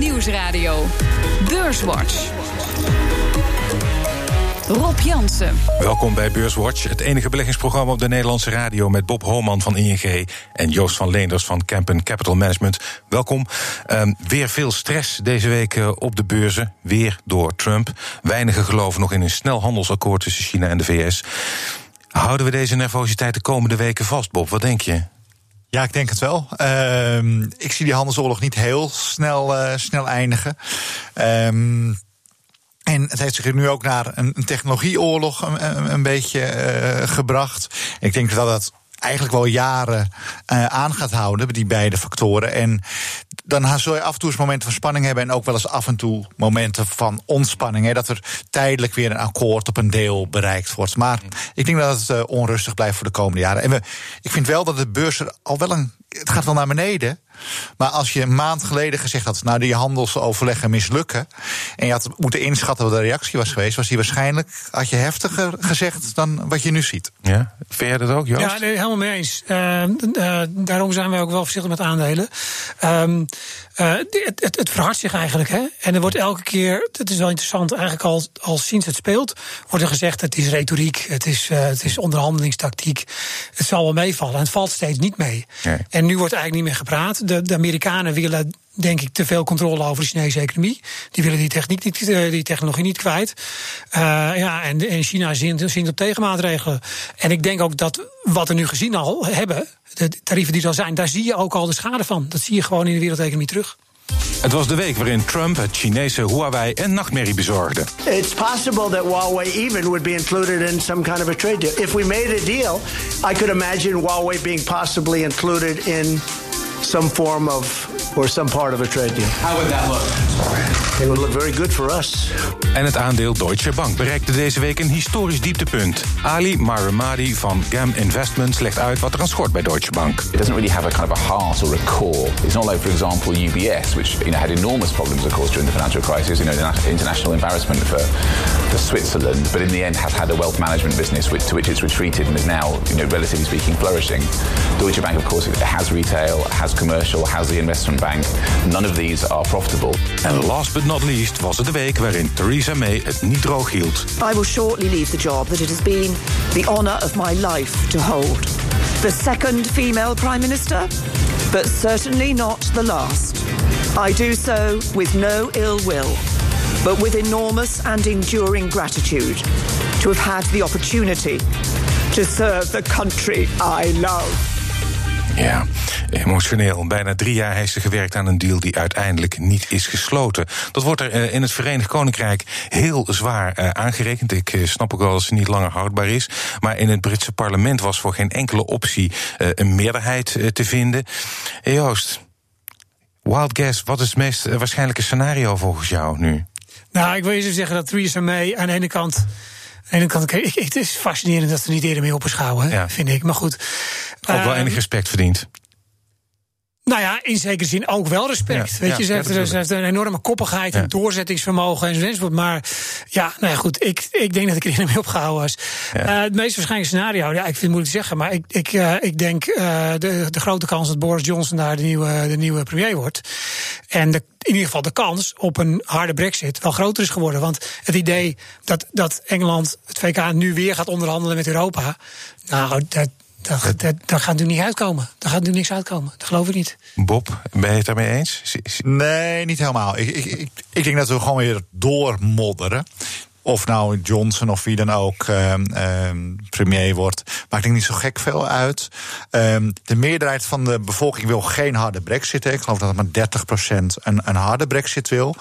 Nieuwsradio. Beurswatch. Rob Jansen. Welkom bij Beurswatch, het enige beleggingsprogramma op de Nederlandse radio met Bob Holman van ING en Joost van Leenders van Campen Capital Management. Welkom. Um, weer veel stress deze week uh, op de beurzen, weer door Trump. Weinigen geloven nog in een snel handelsakkoord tussen China en de VS. Houden we deze nervositeit de komende weken vast, Bob? Wat denk je? Ja, ik denk het wel. Uh, ik zie die handelsoorlog niet heel snel, uh, snel eindigen. Um, en het heeft zich nu ook naar een, een technologieoorlog een, een, beetje uh, gebracht. Ik denk dat dat eigenlijk wel jaren uh, aan gaat houden, die beide factoren. En dan zul je af en toe eens momenten van spanning hebben en ook wel eens af en toe momenten van ontspanning. Hè, dat er tijdelijk weer een akkoord op een deel bereikt wordt. Maar ik denk dat het uh, onrustig blijft voor de komende jaren. En we, ik vind wel dat de beurs er al wel een. Het gaat wel naar beneden. Maar als je een maand geleden gezegd had, nou die handelsoverleggen mislukken. en je had moeten inschatten wat de reactie was geweest. was die waarschijnlijk, had je heftiger gezegd dan wat je nu ziet. Ja, vind jij dat ook, Joost? Ja, nee, helemaal mee eens. Uh, uh, daarom zijn wij ook wel voorzichtig met aandelen. Um, uh, het, het, het verhardt zich eigenlijk. Hè? En er wordt elke keer, het is wel interessant, eigenlijk al, al sinds het speelt, wordt er gezegd: het is retoriek, het is, uh, het is onderhandelingstactiek. Het zal wel meevallen. En het valt steeds niet mee. Nee. En nu wordt eigenlijk niet meer gepraat. De, de Amerikanen willen denk ik, te veel controle over de Chinese economie. Die willen die, techniek niet, die technologie niet kwijt. Uh, ja, en, en China zint, zint op tegenmaatregelen. En ik denk ook dat wat we nu gezien al hebben, de tarieven die er al zijn, daar zie je ook al de schade van. Dat zie je gewoon in de wereldeconomie terug. Het was de week waarin Trump het Chinese Huawei een nachtmerrie bezorgde. It's possible that Huawei even would be included in some kind of a trade deal. If we made a deal, I could imagine Huawei being possibly included in some form of or some part of a trade deal. How would that look? It would look very good for us. En het aandeel Deutsche Bank bereikte deze week een historisch dieptepunt. Ali Maramadi van GAM Investments legt uit wat er aan schort bij Deutsche Bank. It doesn't really have a kind of a heart or a core. It's not like, for example, UBS, which you know had enormous problems, of course, during the financial crisis. You know, the international embarrassment for for Switzerland, but in the end has had a wealth management business which, to which it's retreated and is now, you know, relatively speaking, flourishing. Deutsche Bank, of course, has retail, has commercial, has the investment bank. None of these are profitable. And last but not least was het de week waarin Theresa May het niet droog hield. I will shortly leave the job that it has been the honor of my life to hold. The second female prime minister, but certainly not the last. I do so with no ill will, but with enormous and enduring gratitude to have had the opportunity to serve the country I love. Ja, emotioneel. Bijna drie jaar heeft ze gewerkt aan een deal die uiteindelijk niet is gesloten. Dat wordt er uh, in het Verenigd Koninkrijk heel zwaar uh, aangerekend. Ik uh, snap ook wel dat ze niet langer houdbaar is. Maar in het Britse parlement was voor geen enkele optie een meerderheid te vinden. Joost, wild guess, wat is het meest waarschijnlijke scenario volgens jou nu? Nou, ik wil je zeggen dat Theresa May aan de ene kant en dan kan ik, het is fascinerend dat ze niet eerder mee op is gehouden, ja. vind ik. Maar goed. Ook wel enig respect verdient. Nou ja, in zekere zin ook wel respect. Ja, Weet je, ze, ja, heeft, ze heeft een enorme koppigheid en doorzettingsvermogen enzovoort. Maar ja, nou ja, goed. Ik, ik denk dat ik er mee opgehouden was. Uh, het meest waarschijnlijke scenario, ja, ik vind het moeilijk te zeggen. Maar ik, ik, uh, ik denk uh, de, de grote kans dat Boris Johnson daar de nieuwe, de nieuwe premier wordt. En de, in ieder geval de kans op een harde brexit wel groter is geworden. Want het idee dat, dat Engeland, het VK, nu weer gaat onderhandelen met Europa. Nou, dat, daar, gaat natuurlijk niet uitkomen. Daar gaat natuurlijk niks uitkomen. Dat geloof ik niet. Bob, ben je het daarmee eens? Nee, niet helemaal. Ik, ik, ik, ik denk dat we gewoon weer doormodderen. Of nou Johnson of wie dan ook uh, uh, premier wordt, maakt denk niet zo gek veel uit. Uh, de meerderheid van de bevolking wil geen harde brexit. Ik geloof dat maar 30% een, een harde brexit wil.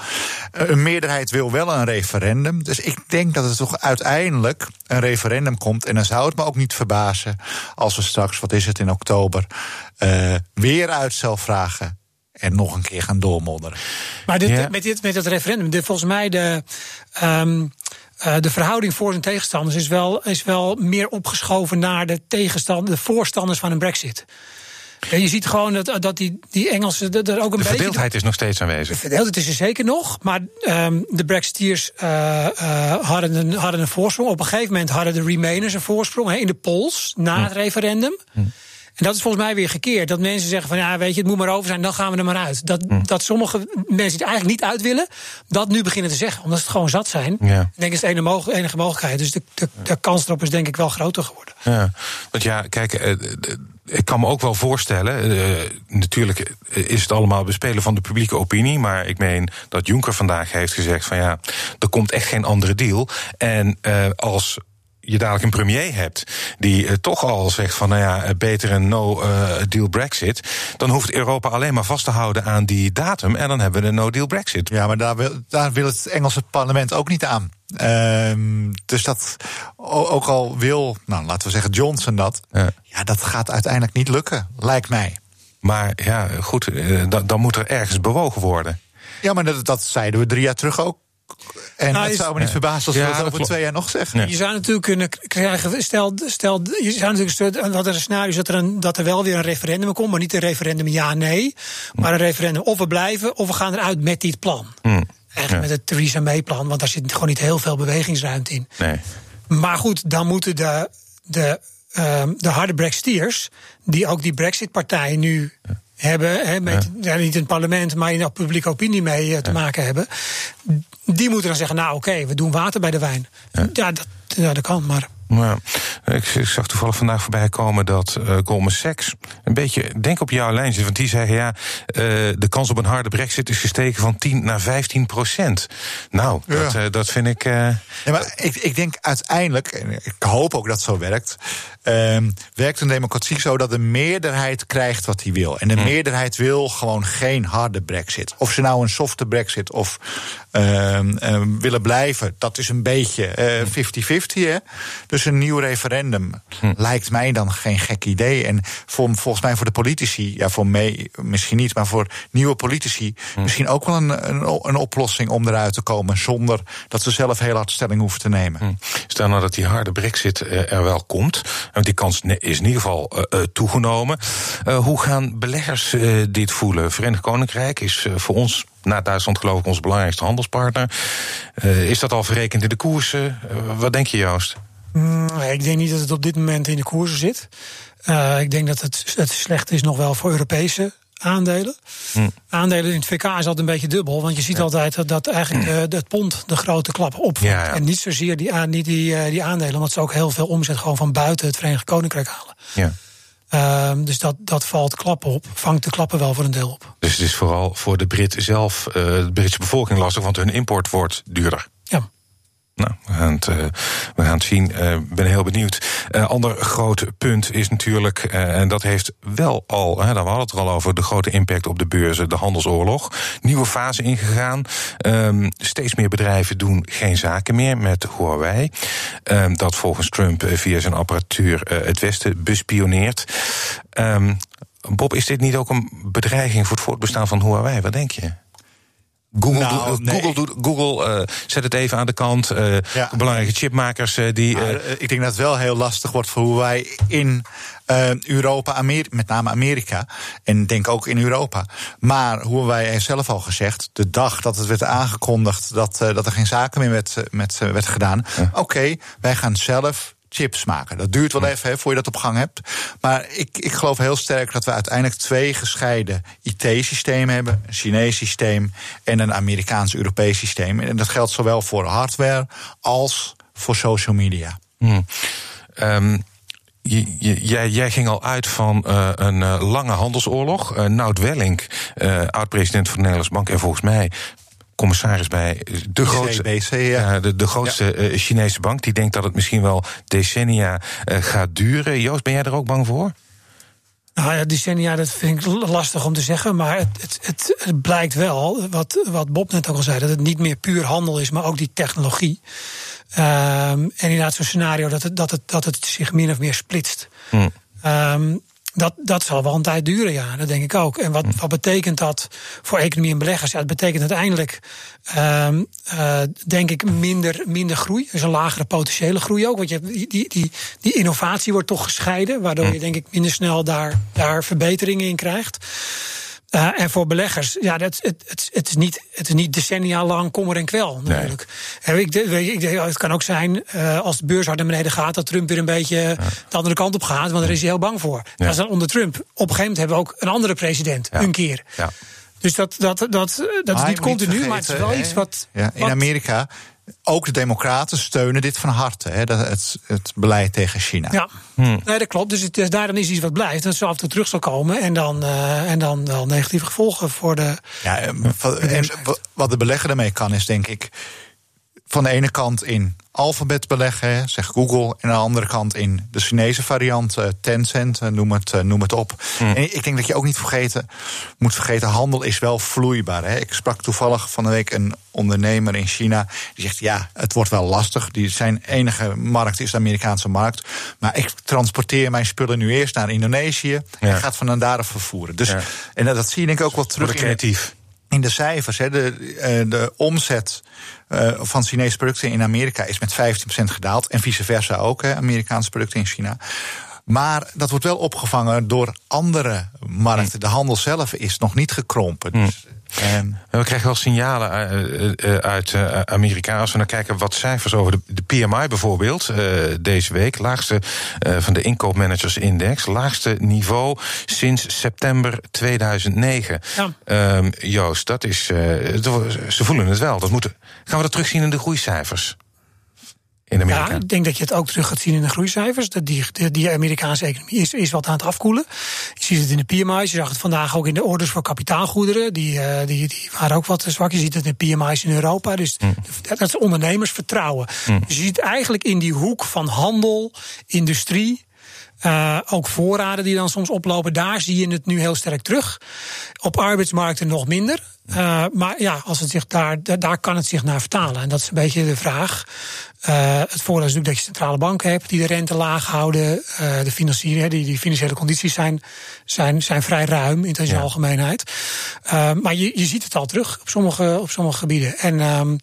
Uh, een meerderheid wil wel een referendum. Dus ik denk dat het toch uiteindelijk een referendum komt. En dan zou het me ook niet verbazen als we straks, wat is het in oktober, uh, weer uitstel vragen en nog een keer gaan doormodderen. Maar dit, ja. met, dit, met het referendum, de, volgens mij de. Um, uh, de verhouding voor en tegenstanders is wel, is wel meer opgeschoven naar de, tegenstand, de voorstanders van een brexit. Ja, je ziet gewoon dat, dat die, die Engelsen er ook een de beetje... De verdeeldheid is nog steeds aanwezig. De verdeeldheid is er zeker nog. Maar um, de Brexiteers uh, uh, hadden, een, hadden een voorsprong. Op een gegeven moment hadden de Remainers een voorsprong he, in de polls na het referendum. Hm. En dat is volgens mij weer gekeerd. Dat mensen zeggen van ja, weet je, het moet maar over zijn, dan gaan we er maar uit. Dat, Hm. dat sommige mensen die het eigenlijk niet uit willen, dat nu beginnen te zeggen. Omdat ze het gewoon zat zijn. Ja. Ik denk dat is de enige, mogel- enige mogelijkheid. Dus de, de, de kans erop is denk ik wel groter geworden. Ja, want ja, kijk, eh, ik kan me ook wel voorstellen. eh, natuurlijk is het allemaal bespelen van de publieke opinie. Maar ik meen dat Juncker vandaag heeft gezegd: van ja, er komt echt geen andere deal. En eh, als je dadelijk een premier hebt die eh, toch al zegt van nou ja, eh, beter een no-deal Brexit, dan hoeft Europa alleen maar vast te houden aan die datum en dan hebben we een no-deal Brexit. Ja, maar daar wil, daar wil het Engelse parlement ook niet aan. Ehm, dus dat, ook al wil, nou, laten we zeggen Johnson dat, Ja. ja, dat gaat uiteindelijk niet lukken, lijkt mij. Maar ja, goed, eh, dan, dan moet er ergens bewogen worden. Ja, maar dat, dat zeiden we drie jaar terug ook. En Nou, het is- zou me niet verbazen als we Ja, dat dat over twee jaar nog zeggen. Nee. Je zou natuurlijk kunnen krijgen, stel, stel je zou natuurlijk wat er een scenario is dat er, een, dat er wel weer een referendum komt, maar niet een referendum ja-nee, maar een referendum of we blijven of we gaan eruit met dit plan. Hm. Eigenlijk met het Theresa May-plan, want daar zit gewoon niet heel veel bewegingsruimte in. Nee. Maar goed, dan moeten de, de, ehm, de harde Brexiteers, die ook die Brexit-partij nu hebben, hè, met, ja, niet in het parlement, maar in de publieke opinie mee eh, te maken hebben, die moeten dan zeggen: Nou, oké, we doen water bij de wijn. Ja, dat, ja, dat kan, maar. Ja, ik, ik zag toevallig vandaag voorbij komen dat eh, Goldman Sachs een beetje, denk op jouw lijn zit. Want die zeggen ja, eh, de kans op een harde brexit is gestegen van 10 naar 15 procent. Nou, dat, eh, dat vind ik. Ja, maar ik, ik denk uiteindelijk, en ik hoop ook dat het zo werkt, ehm, werkt een democratie zo dat de meerderheid krijgt wat hij wil. En de meerderheid wil gewoon geen harde brexit. Of ze nou een softe brexit of ehm, ehm, willen blijven, dat is een beetje eh, 50-50. hè. Dus een nieuw referendum lijkt mij dan geen gek idee. En voor, volgens mij voor de politici, ja, voor mij misschien niet, maar voor nieuwe politici misschien ook wel een, een, een oplossing om eruit te komen zonder dat ze zelf heel hard stelling hoeven te nemen. Stel nou dat die harde brexit eh, er wel komt. Want die kans is in ieder geval eh, eh, toegenomen. Hoe gaan beleggers dit voelen? Verenigd Koninkrijk is voor ons, na Duitsland geloof ik, onze belangrijkste handelspartner. Is dat al verrekend in de koersen? Wat denk je, Joost? Mm, ik denk niet dat het op dit moment in de koersen zit. Eh, ik denk dat het, het slecht is nog wel voor Europese aandelen. Aandelen in het VK is altijd een beetje dubbel. Want je ziet altijd dat, dat eigenlijk de, het pond de grote klap opvangt. Ja, ja. En niet zozeer die, niet die, eh, die aandelen. Omdat ze ook heel veel omzet gewoon van buiten het Verenigd Koninkrijk halen. Ja. Ehm, dus dat, dat valt klappen op. Vangt de klappen wel voor een deel op. Dus het is vooral voor de Brit zelf, eh, de Britse bevolking lastig, want hun import wordt duurder. Ja. Nou, we gaan het, eh, we gaan het zien. Eh, Ik ben heel benieuwd. Een ander groot punt is natuurlijk, en dat heeft wel al, hè, daar we hadden het er al over, de grote impact op de beurzen, de handelsoorlog. Nieuwe fase ingegaan. Ehm, steeds meer bedrijven doen geen zaken meer met Huawei. Ehm, dat volgens Trump via zijn apparatuur het Westen bespioneert. Ehm, Bob, is dit niet ook een bedreiging voor het voortbestaan van Huawei? Wat denk je? Google, Nou, doet, nee. Google, doet, Google eh, zet het even aan de kant. Ja. Belangrijke chipmakers eh, die. Maar, ik denk dat het wel heel lastig wordt voor hoe wij in Europa, Amer met name Amerika, en denk ook in Europa. Maar hoe wij zelf al gezegd, de dag dat het werd aangekondigd dat, dat er geen zaken meer werd, met, werd gedaan. Oké, wij gaan zelf chips maken. Dat duurt wel even hè, voor je dat op gang hebt. Maar ik, ik geloof heel sterk dat we uiteindelijk twee gescheiden IT-systemen hebben. Een Chinees systeem en een Amerikaans-Europees systeem. En dat geldt zowel voor hardware als voor social media. hmm. Ehm, jij, jij ging al uit van eh, een eh, lange handelsoorlog. Uh, Nout Welling, oud-president van de Nederlandse Bank en volgens mij commissaris bij de grootste, ICBC, ja. de, de grootste eh, Chinese bank. Die denkt dat het misschien wel decennia eh, gaat duren. Joost, ben jij er ook bang voor? Nou ja, decennia, dat vind ik lastig om te zeggen. Maar het, het, het, het blijkt wel, wat, wat Bob net ook al zei, dat het niet meer puur handel is, maar ook die technologie. Ehm, en inderdaad, zo'n scenario dat het, dat, het, dat het zich min of meer splitst. Hm. Ehm, dat, dat zal wel een tijd duren, ja, dat denk ik ook. En wat, wat betekent dat voor economie en beleggers? Ja, het betekent uiteindelijk, ehm, eh, denk ik, minder, minder groei. Dus een lagere potentiële groei ook. Want je die, die, die, die innovatie wordt toch gescheiden, waardoor je denk ik minder snel daar, daar verbeteringen in krijgt. Uh, en voor beleggers, ja, dat, het, het, het, is niet, het is niet decennia lang kommer en kwel natuurlijk. Nee. Ik, ik, ik, het kan ook zijn, uh, als de beurs hard naar beneden gaat... dat Trump weer een beetje ja. de andere kant op gaat, want daar is hij heel bang voor. Ja. Dat is dan onder Trump. Op een gegeven moment hebben we ook een andere president, een keer. Ja. Dus dat, dat, dat, dat is niet continu, vergeten, maar het is wel iets wat... Ja, in Amerika ook de Democraten steunen dit van harte, hè, het, het beleid tegen China. Ja, hmm. nee, dat klopt. Dus het, dus daarin is iets wat blijft. Dat zo af en toe terug zal komen en dan, uh, en dan wel negatieve gevolgen voor de. Ja, en wat de belegger ermee kan, is denk ik van de ene kant in alfabet beleggen, zeg Google, en aan de andere kant in de Chinese variant, uh, Tencent, uh, noem, het, uh, noem het op. Mm. En ik denk dat je ook niet vergeten, moet vergeten, handel is wel vloeibaar. Hè. Ik sprak toevallig van de week een ondernemer in China, die zegt ja, het wordt wel lastig. Die zijn enige markt is de Amerikaanse markt. Maar ik transporteer mijn spullen nu eerst naar Indonesië ja. en ga het van daar vervoeren. Dus, ja. En dat zie je denk ik ook wel terug. creatief in de cijfers. Hè, de, de omzet uh, van Chinese producten in Amerika is met 15% gedaald. En vice versa ook, hè, Amerikaanse producten in China. Maar dat wordt wel opgevangen door andere markten. De handel zelf is nog niet gekrompen. Dus, um, we krijgen wel signalen uit Amerika. Als we naar kijken wat cijfers over de, de PMI bijvoorbeeld. deze week. Laagste van de inkoopmanagersindex. Laagste niveau sinds september 2009. Ja. Um, Joost, dat is. ze voelen het wel. Dat moeten, gaan we dat terugzien in de groeicijfers? In Amerika? Ja, ik denk dat je het ook terug gaat zien in de groeicijfers. Dat die, die, die Amerikaanse economie is, is wat aan het afkoelen. Je ziet het in de PMI's. Je zag het vandaag ook in de orders voor kapitaalgoederen. Die, uh, die, die waren ook wat zwak. Je ziet het in de PMI's in Europa. Dus mm. dat is ondernemersvertrouwen. Mm. Dus je ziet eigenlijk in die hoek van handel, industrie. Uh, ook voorraden die dan soms oplopen, daar zie je het nu heel sterk terug. Op arbeidsmarkten nog minder. Uh, maar ja, als het zich daar, daar kan het zich naar vertalen. En dat is een beetje de vraag. Uh, het voordeel is natuurlijk dat je centrale banken hebt die de rente laag houden. Uh, de die, die financiële condities zijn, zijn, zijn vrij ruim in zijn ja. algemeenheid. Uh, maar je, je ziet het al terug op sommige, op sommige gebieden. En um,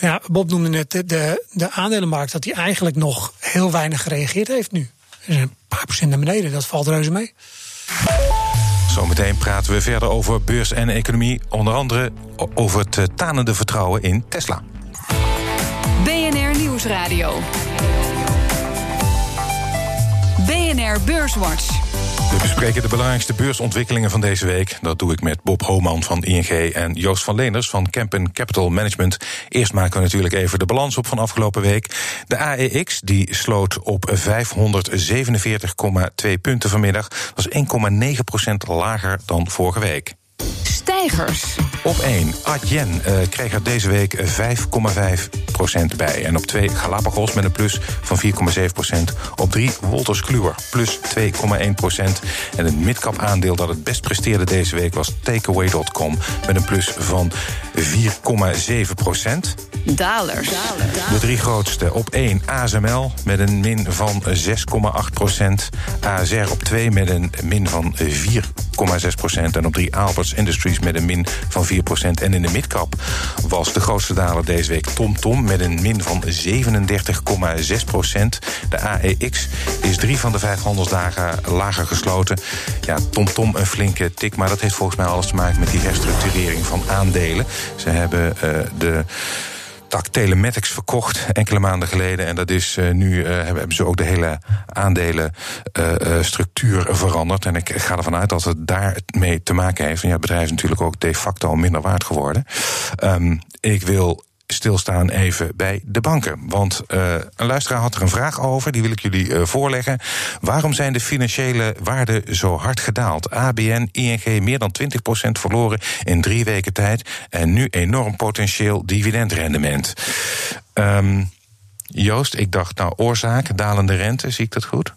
ja, Bob noemde net de, de, de aandelenmarkt, dat die eigenlijk nog heel weinig gereageerd heeft nu. Dus een paar procent naar beneden, dat valt reuze mee. Zometeen praten we verder over beurs en economie. Onder andere over het tanende vertrouwen in Tesla. Nieuwsradio. BNR Beurswatch. We bespreken de belangrijkste beursontwikkelingen van deze week. Dat doe ik met Bob Homan van ING en Joost van Leenders van Kempen Capital Management. Eerst maken we natuurlijk even de balans op van afgelopen week. De AEX die sloot op 547,2 punten vanmiddag. Dat is 1,9% lager dan vorige week. Stijgers. Op 1, Adyen uh, kreeg er deze week 5,5% bij. En op 2, Galapagos met een plus van 4,7%. Op 3, Wolters Kluwer, plus 2,1%. En het midcap aandeel dat het best presteerde deze week was Takeaway.com... met een plus van 4,7%. Dalers. De drie grootste. Op 1 ASML met een min van 6,8%. ASR op 2 met een min van 4,6%. En op 3 Alberts Industries met een min van 4%. En in de midcap was de grootste daler deze week TomTom Tom met een min van 37,6%. De AEX is drie van de vijf handelsdagen lager gesloten. Ja, TomTom Tom een flinke tik, maar dat heeft volgens mij alles te maken met die herstructurering van aandelen. Ze hebben uh, de tak Telematics verkocht enkele maanden geleden. En dat is uh, nu uh, hebben ze ook de hele aandelenstructuur uh, veranderd. En ik ga ervan uit dat het daarmee te maken heeft. En ja, het bedrijf is natuurlijk ook de facto minder waard geworden. Um, ik wil stilstaan even bij de banken. Want uh, een luisteraar had er een vraag over, die wil ik jullie uh, voorleggen. Waarom zijn de financiële waarden zo hard gedaald? ABN, ING meer dan 20% verloren in drie weken tijd. En nu enorm potentieel dividendrendement. Um, Joost, ik dacht, nou, oorzaak, dalende rente, zie ik dat goed?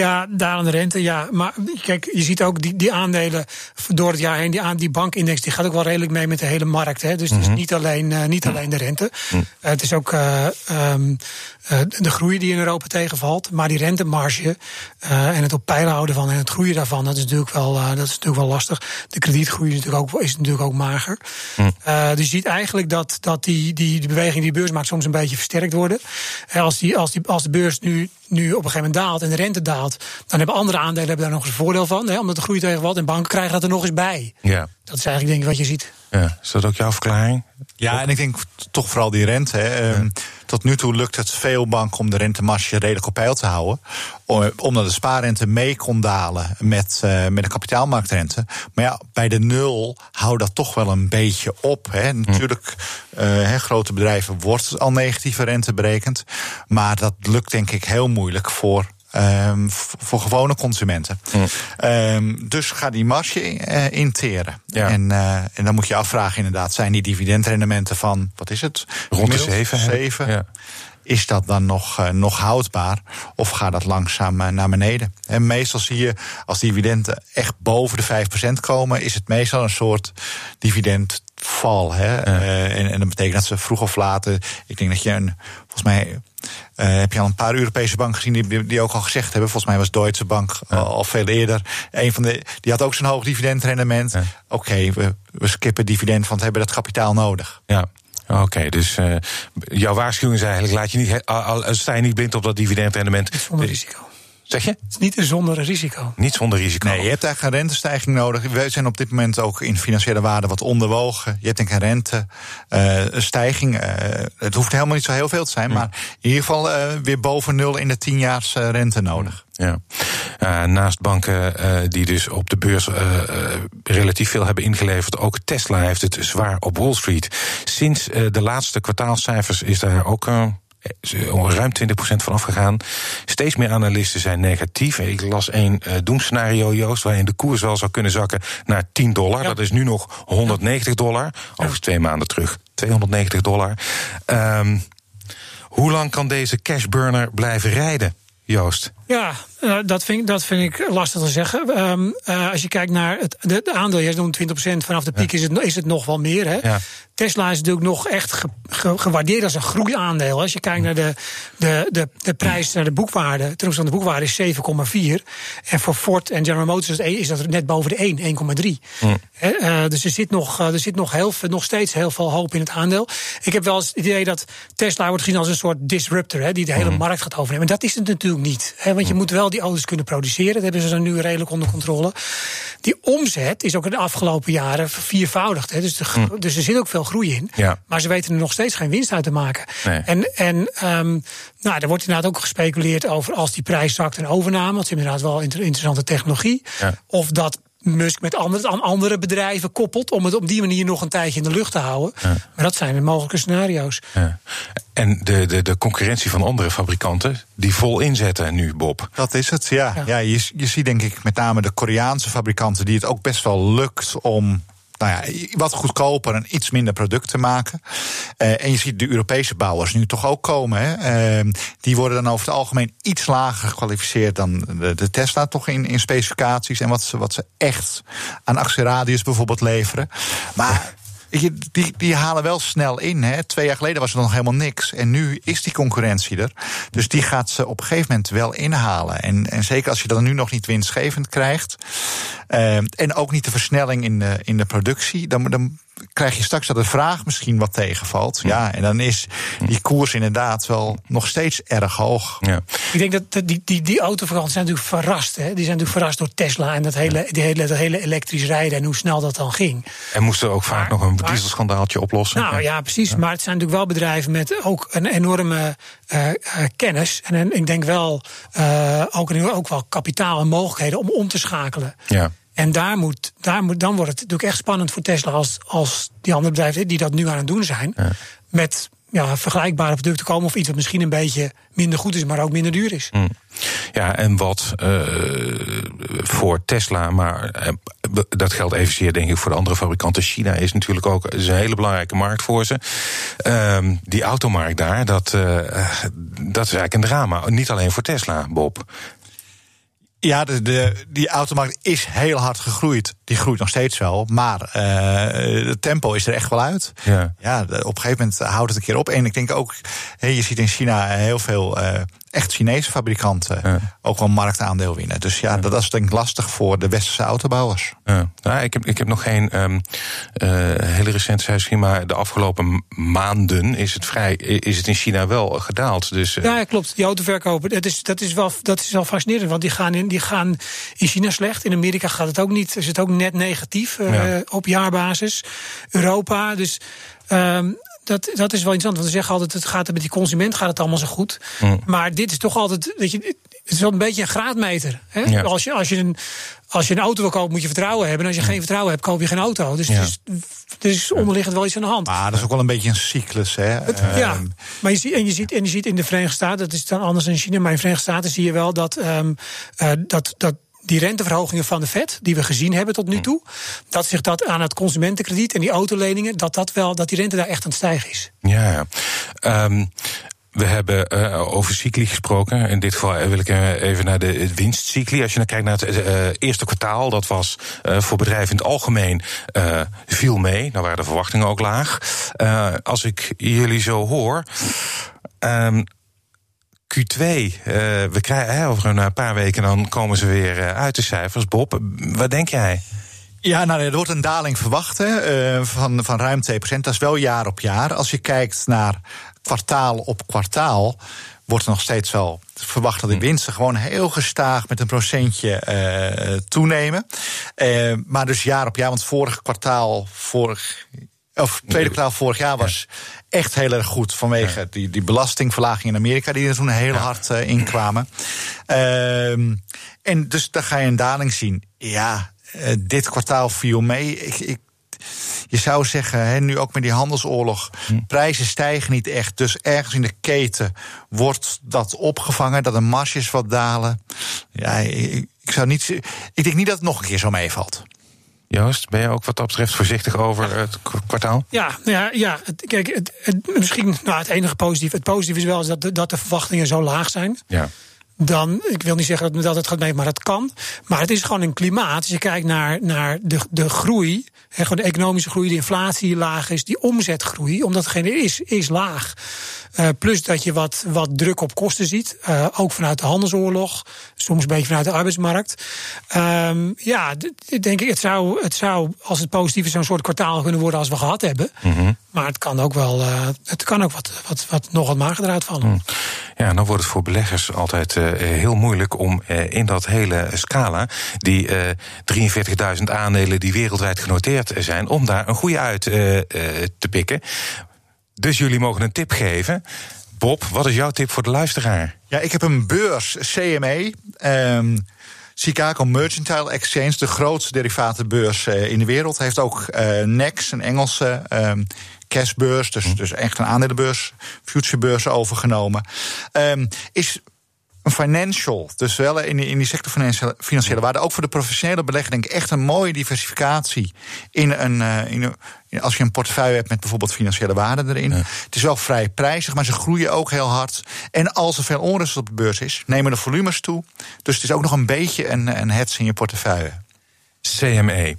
Ja, dalende rente, ja. Maar kijk, je ziet ook die, die aandelen door het jaar heen, die, aan, die bankindex, die gaat ook wel redelijk mee met de hele markt. Hè. Dus het is mhm. niet alleen, uh, niet alleen de rente. Mm. Uh, het is ook uh, um, de groei die in Europa tegenvalt. Maar die rentemarge en het op peil houden van en het groeien daarvan, dat is natuurlijk wel, dat is natuurlijk wel lastig. De kredietgroei is natuurlijk ook, is natuurlijk ook mager. Mm. dus je ziet eigenlijk dat, dat die, die, die beweging die de beurs maakt soms een beetje versterkt worden. als, die, als, die, als de beurs nu, nu op een gegeven moment daalt en de rente daalt tegenvalt, dan hebben andere aandelen hebben daar nog eens een voordeel van. Hè, omdat de groei tegenvalt. En banken krijgen dat er nog eens bij. Ja. Dat is eigenlijk denk ik wat je ziet. ja. Is dat ook jouw verklaring? Ja, en ik denk toch vooral die rente. Hè. Ehm, Tot nu toe lukt het veel banken om de rentemarge redelijk op peil te houden. Om- Omdat de spaarrente mee kon dalen met, eh, met de kapitaalmarktrente. Maar ja, bij de nul houdt dat toch wel een beetje op. Hè. Natuurlijk, eh, hè, grote bedrijven wordt al negatieve rente berekend. Maar dat lukt denk ik heel moeilijk voor ehm, v- voor gewone consumenten. Ehm, dus ga die marge eh, interen. Ja. En, eh, en dan moet je afvragen inderdaad, zijn die dividendrendementen van, wat is het? Rond de Gemiddeld? zeven, heb ik. Zeven. Ja. Is dat dan nog, eh, nog houdbaar? Of gaat dat langzaam naar beneden? En meestal zie je, als dividenden echt boven de 5% komen, is het meestal een soort dividendval. Hè? Eh, en, en dat betekent dat ze vroeg of later. Ik denk dat je een, volgens mij. Eh, heb je al een paar Europese banken gezien die, die ook al gezegd hebben. Volgens mij was Deutsche Bank al, al veel eerder. Een van de, die had ook zo'n hoog dividendrendement. Oké, we, we skippen dividend, want we hebben dat kapitaal nodig. Ja. Oké, dus eh, jouw waarschuwing is eigenlijk: laat je niet, al- sta je niet blind op dat dividendrendement. Zonder risico. Zeg je? Het is niet een zonder risico. Niet zonder risico. Nee, je hebt eigenlijk een rentestijging nodig. We zijn op dit moment ook in financiële waarde wat onderwogen. Je hebt denk ik een rentestijging. het hoeft helemaal niet zo heel veel te zijn, maar in ieder geval eh, weer boven nul in de tienjaars eh, rente nodig. Ja. Eh, naast banken eh, die dus op de beurs eh, eh, relatief veel hebben ingeleverd, ook Tesla heeft het zwaar op Wall Street. Sinds eh, de laatste kwartaalcijfers is daar ook. Ruim 20% van afgegaan. Steeds meer analisten zijn negatief. Ik las één eh doemscenario, Joost, waarin de koers wel zou kunnen zakken naar 10 dollar. Ja. Dat is nu nog 190 dollar. Over twee maanden terug 290 dollar. Ehm, hoe lang kan deze cashburner blijven rijden, Joost? Ja, eh, dat, vind, ik- dat vind ik lastig te zeggen. Ehm, eh, als je kijkt naar het de, de aandeel, jij noemt 20%, vanaf de piek is, het, is het nog wel meer. Hè? Ja. Tesla is natuurlijk nog echt ge- ge- gewaardeerd als een groeiaandeel. Als je kijkt naar de, de, de, de prijs, naar de boekwaarde, ten opzichte van de boekwaarde is 7,4. En voor Ford en General Motors is dat- is dat net boven de 1, 1,3. Hè, eh, dus er zit, nog, eh, er zit nog, heel, nog steeds heel veel hoop in het aandeel. Ik heb wel eens het idee dat Tesla wordt gezien als een soort disruptor, hè, die de hele markt gaat overnemen. En dat is het natuurlijk niet. Hè, want je moet wel die auto's kunnen produceren. Dat hebben ze dan nu redelijk onder controle. Die omzet is ook in de afgelopen jaren verviervoudigd. Hè, dus, de, gro- dus er zit ook veel groei in. Ja. Maar ze weten er nog steeds geen winst uit te maken. Nee. En, en ehm, nou, er wordt inderdaad ook gespeculeerd over als die prijs zakt een overname. Want ze hebben inderdaad wel inter- interessante technologie. Ja. Of dat Musk met andere, aan andere bedrijven koppelt. om het op die manier nog een tijdje in de lucht te houden. Maar dat zijn de mogelijke scenario's. Ja. En de, de, de concurrentie van andere fabrikanten die vol inzetten nu, Bob. Dat is het, ja. Ja. ja. je, je ziet denk ik met name de Koreaanse fabrikanten die het ook best wel lukt om. Nou ja, wat goedkoper en iets minder product te maken. Eh, en je ziet de Europese bouwers nu toch ook komen. Hè. Eh, die worden dan over het algemeen iets lager gekwalificeerd dan de, Tesla, toch in, in specificaties. En wat ze, wat ze echt aan actieradius bijvoorbeeld leveren. Maar die, die halen wel snel in. Hè. Twee jaar geleden was er nog helemaal niks. En nu is die concurrentie er. Dus die gaat ze op een gegeven moment wel inhalen. En, en zeker als je dat nu nog niet winstgevend krijgt. eh, en ook niet de versnelling in de, in de productie. Dan, dan krijg je straks dat de vraag misschien wat tegenvalt. Ja, en dan is die koers inderdaad wel nog steeds erg hoog. Ja. Ik denk dat die, die, die autofabrikanten zijn natuurlijk verrast. Hè? Die zijn natuurlijk verrast door Tesla en dat hele, die hele, dat hele elektrisch rijden en hoe snel dat dan ging. En moesten ook vaak Maar- nog een dieselschandaaltje oplossen. Nou ja, precies. Maar het zijn natuurlijk wel bedrijven met ook een enorme eh, eh, kennis. En een- ik denk wel eh, ook, ook wel kapitaal en mogelijkheden om om te schakelen. Ja. En daar moet, daar moet, dan wordt het natuurlijk echt spannend voor Tesla als, als die andere bedrijven die dat nu aan het doen zijn. Met ja, vergelijkbare producten komen of iets wat misschien een beetje minder goed is, maar ook minder duur is. Hm. Ja, en wat eh, voor Tesla, maar eh, dat geldt evenzeer denk ik voor de andere fabrikanten. China is natuurlijk ook is een hele belangrijke markt voor ze. Ehm, die automarkt daar, dat, eh, dat is eigenlijk een drama. Niet alleen voor Tesla, Bob. Ja, de, de, die automarkt is heel hard gegroeid. Die groeit nog steeds wel. Maar eh het tempo is er echt wel uit. Ja. Ja, op een gegeven moment houdt het een keer op. En ik denk ook, je ziet in China heel veel eh, echt Chinese fabrikanten ook wel marktaandeel winnen. Dus ja, dat is denk ik lastig voor de westerse autobouwers. Ja. Nou, ik, heb, ik heb nog geen um, hele recente cijfers maar de afgelopen maanden is het, vrij, is het in China wel gedaald. Dus, uh... Ja, klopt. Die autoverkopen, dat is, dat, is wel, dat is wel fascinerend. Want die gaan, in, die gaan in China slecht. In Amerika gaat het ook niet. Is het ook net negatief uh, ja. op jaarbasis. Europa. Dus. Um, dat, dat is wel interessant. Want we zeggen altijd, het gaat met die consument gaat het allemaal zo goed. Mm. Maar dit is toch altijd, weet je, het is wel een beetje een graadmeter. Hè? Ja. Als, je, als, je een, als je een auto wil kopen, moet je vertrouwen hebben. En als je geen vertrouwen hebt, koop je geen auto. Dus ja. er, is, er is onderliggend wel iets aan de hand. Maar dat is ook wel een beetje een cyclus, hè? Het, ja, maar je ziet, en, je ziet, en je ziet in de Verenigde Staten, dat is dan anders dan in China, maar in de Verenigde Staten zie je wel dat, um, uh, dat, dat die renteverhogingen van de Fed, die we gezien hebben tot nu toe, dat zich dat aan het consumentenkrediet en die autoleningen, dat, dat, wel, dat die rente daar echt aan het stijgen is. Ja, um, we hebben uh, over cycli gesproken. In dit geval wil ik even naar de winstcycli. Als je dan kijkt naar het uh, eerste kwartaal, dat was uh, voor bedrijven in het algemeen viel mee. Nou waren de verwachtingen ook laag. als ik jullie zo hoor. Um, Q2, we krijgen over een paar weken dan komen ze weer uit de cijfers. Bob, wat denk jij? Ja, nou, er wordt een daling verwacht hè, uh, van, van ruim 2%. Dat is wel jaar op jaar. Als je kijkt naar kwartaal op kwartaal, wordt er nog steeds wel verwacht dat de winsten gewoon heel gestaag met een procentje uh, toenemen. Uh, maar dus jaar op jaar, want vorig kwartaal, vorig, of tweede kwartaal vorig jaar was echt heel erg goed vanwege die, die belastingverlaging in Amerika, die er toen heel hard uh, inkwamen. Uh, en dus daar ga je een daling zien. Ja, uh, dit kwartaal viel mee. Ik, ik, je zou zeggen, hè, nu ook met die handelsoorlog, hm. prijzen stijgen niet echt. Dus ergens in de keten wordt dat opgevangen, dat de marges wat dalen. Ja, ik, ik zou niet. Ik denk niet dat het nog een keer zo meevalt. Joost, ben je ook wat dat betreft voorzichtig over het kwartaal? Ja, ja, ja het, kijk, het, het, misschien nou, het enige positief. Het positieve is wel is dat, de, dat de verwachtingen zo laag zijn. Ja dan, ik wil niet zeggen dat, dat het gaat mee, maar dat kan. Maar het is gewoon een klimaat. Als je kijkt naar, naar de, de groei, hè, gewoon de economische groei, de inflatie laag is, die omzetgroei, omdat hetgeen is, is laag. Uh, plus dat je wat, wat druk op kosten ziet. Uh, ook vanuit de handelsoorlog. Soms een beetje vanuit de arbeidsmarkt. Um, ja, denk ik, het zou, het zou, als het positief is, zo'n soort kwartaal kunnen worden als we gehad hebben. Mm -hmm. Maar het kan ook wel, uh, het kan ook wat, wat, wat nog wat mager eruit vallen. Mm. Ja, dan wordt het voor beleggers altijd heel moeilijk om in dat hele scala, die 43.000 aandelen die wereldwijd genoteerd zijn, om daar een goede uit te pikken. Dus jullie mogen een tip geven. Bob, wat is jouw tip voor de luisteraar? Ja, ik heb een beurs, CME. Um, Chicago Mercantile Exchange, de grootste derivatenbeurs uh, in de wereld. Heeft ook uh, NEX, een Engelse um, cashbeurs, dus, dus echt een aandelenbeurs, futurebeurs overgenomen. Um, is een financial, dus wel in die, in die sector financiële, financiële waarde. Ook voor de professionele belegger denk ik echt een mooie diversificatie in een, uh, in een als je een portefeuille hebt met bijvoorbeeld financiële waarde erin. Ja. Het is wel vrij prijzig, maar ze groeien ook heel hard. En als er veel onrust op de beurs is, nemen de volumes toe. Dus het is ook nog een beetje een, een hedge in je portefeuille. CME.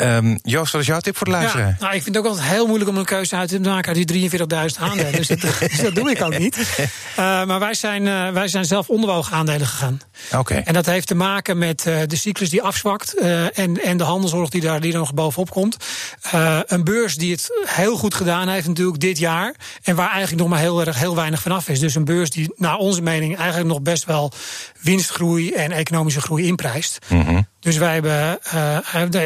Um, Joost, wat is jouw tip voor de luisteraar? Ja, nou, ik vind het ook altijd heel moeilijk om een keuze uit te maken uit die 43.000 aandelen. dus, dat, dus dat doe ik ook niet. Uh, maar wij zijn, uh, wij zijn zelf onderwogen aandelen gegaan. Oké. Okay. En dat heeft te maken met uh, de cyclus die afzwakt en, en de handelsoorlog die daar die er nog bovenop komt. een beurs die het heel goed gedaan heeft natuurlijk dit jaar. En waar eigenlijk nog maar heel, erg, heel weinig vanaf is. Dus een beurs die naar onze mening eigenlijk nog best wel winstgroei en economische groei inprijst. Mm -hmm. Dus wij hebben, uh,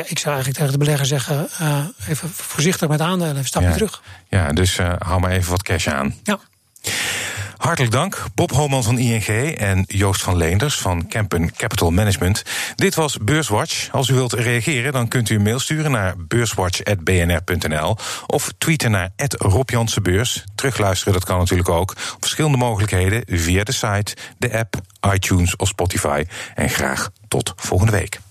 ik zou eigenlijk tegen de belegger zeggen, uh, even voorzichtig met aandelen, een stapje ja. terug. Ja, dus uh, hou maar even wat cash aan. Ja. Hartelijk dank, Bob Homan van ING en Joost van Leenders van Kempen Capital Management. Dit was Beurswatch. Als u wilt reageren, dan kunt u een mail sturen naar beurswatch.bnr.nl of tweeten naar Rob Beurs. Terugluisteren, dat kan natuurlijk ook. Op verschillende mogelijkheden via de site, de app, iTunes of Spotify. En graag tot volgende week.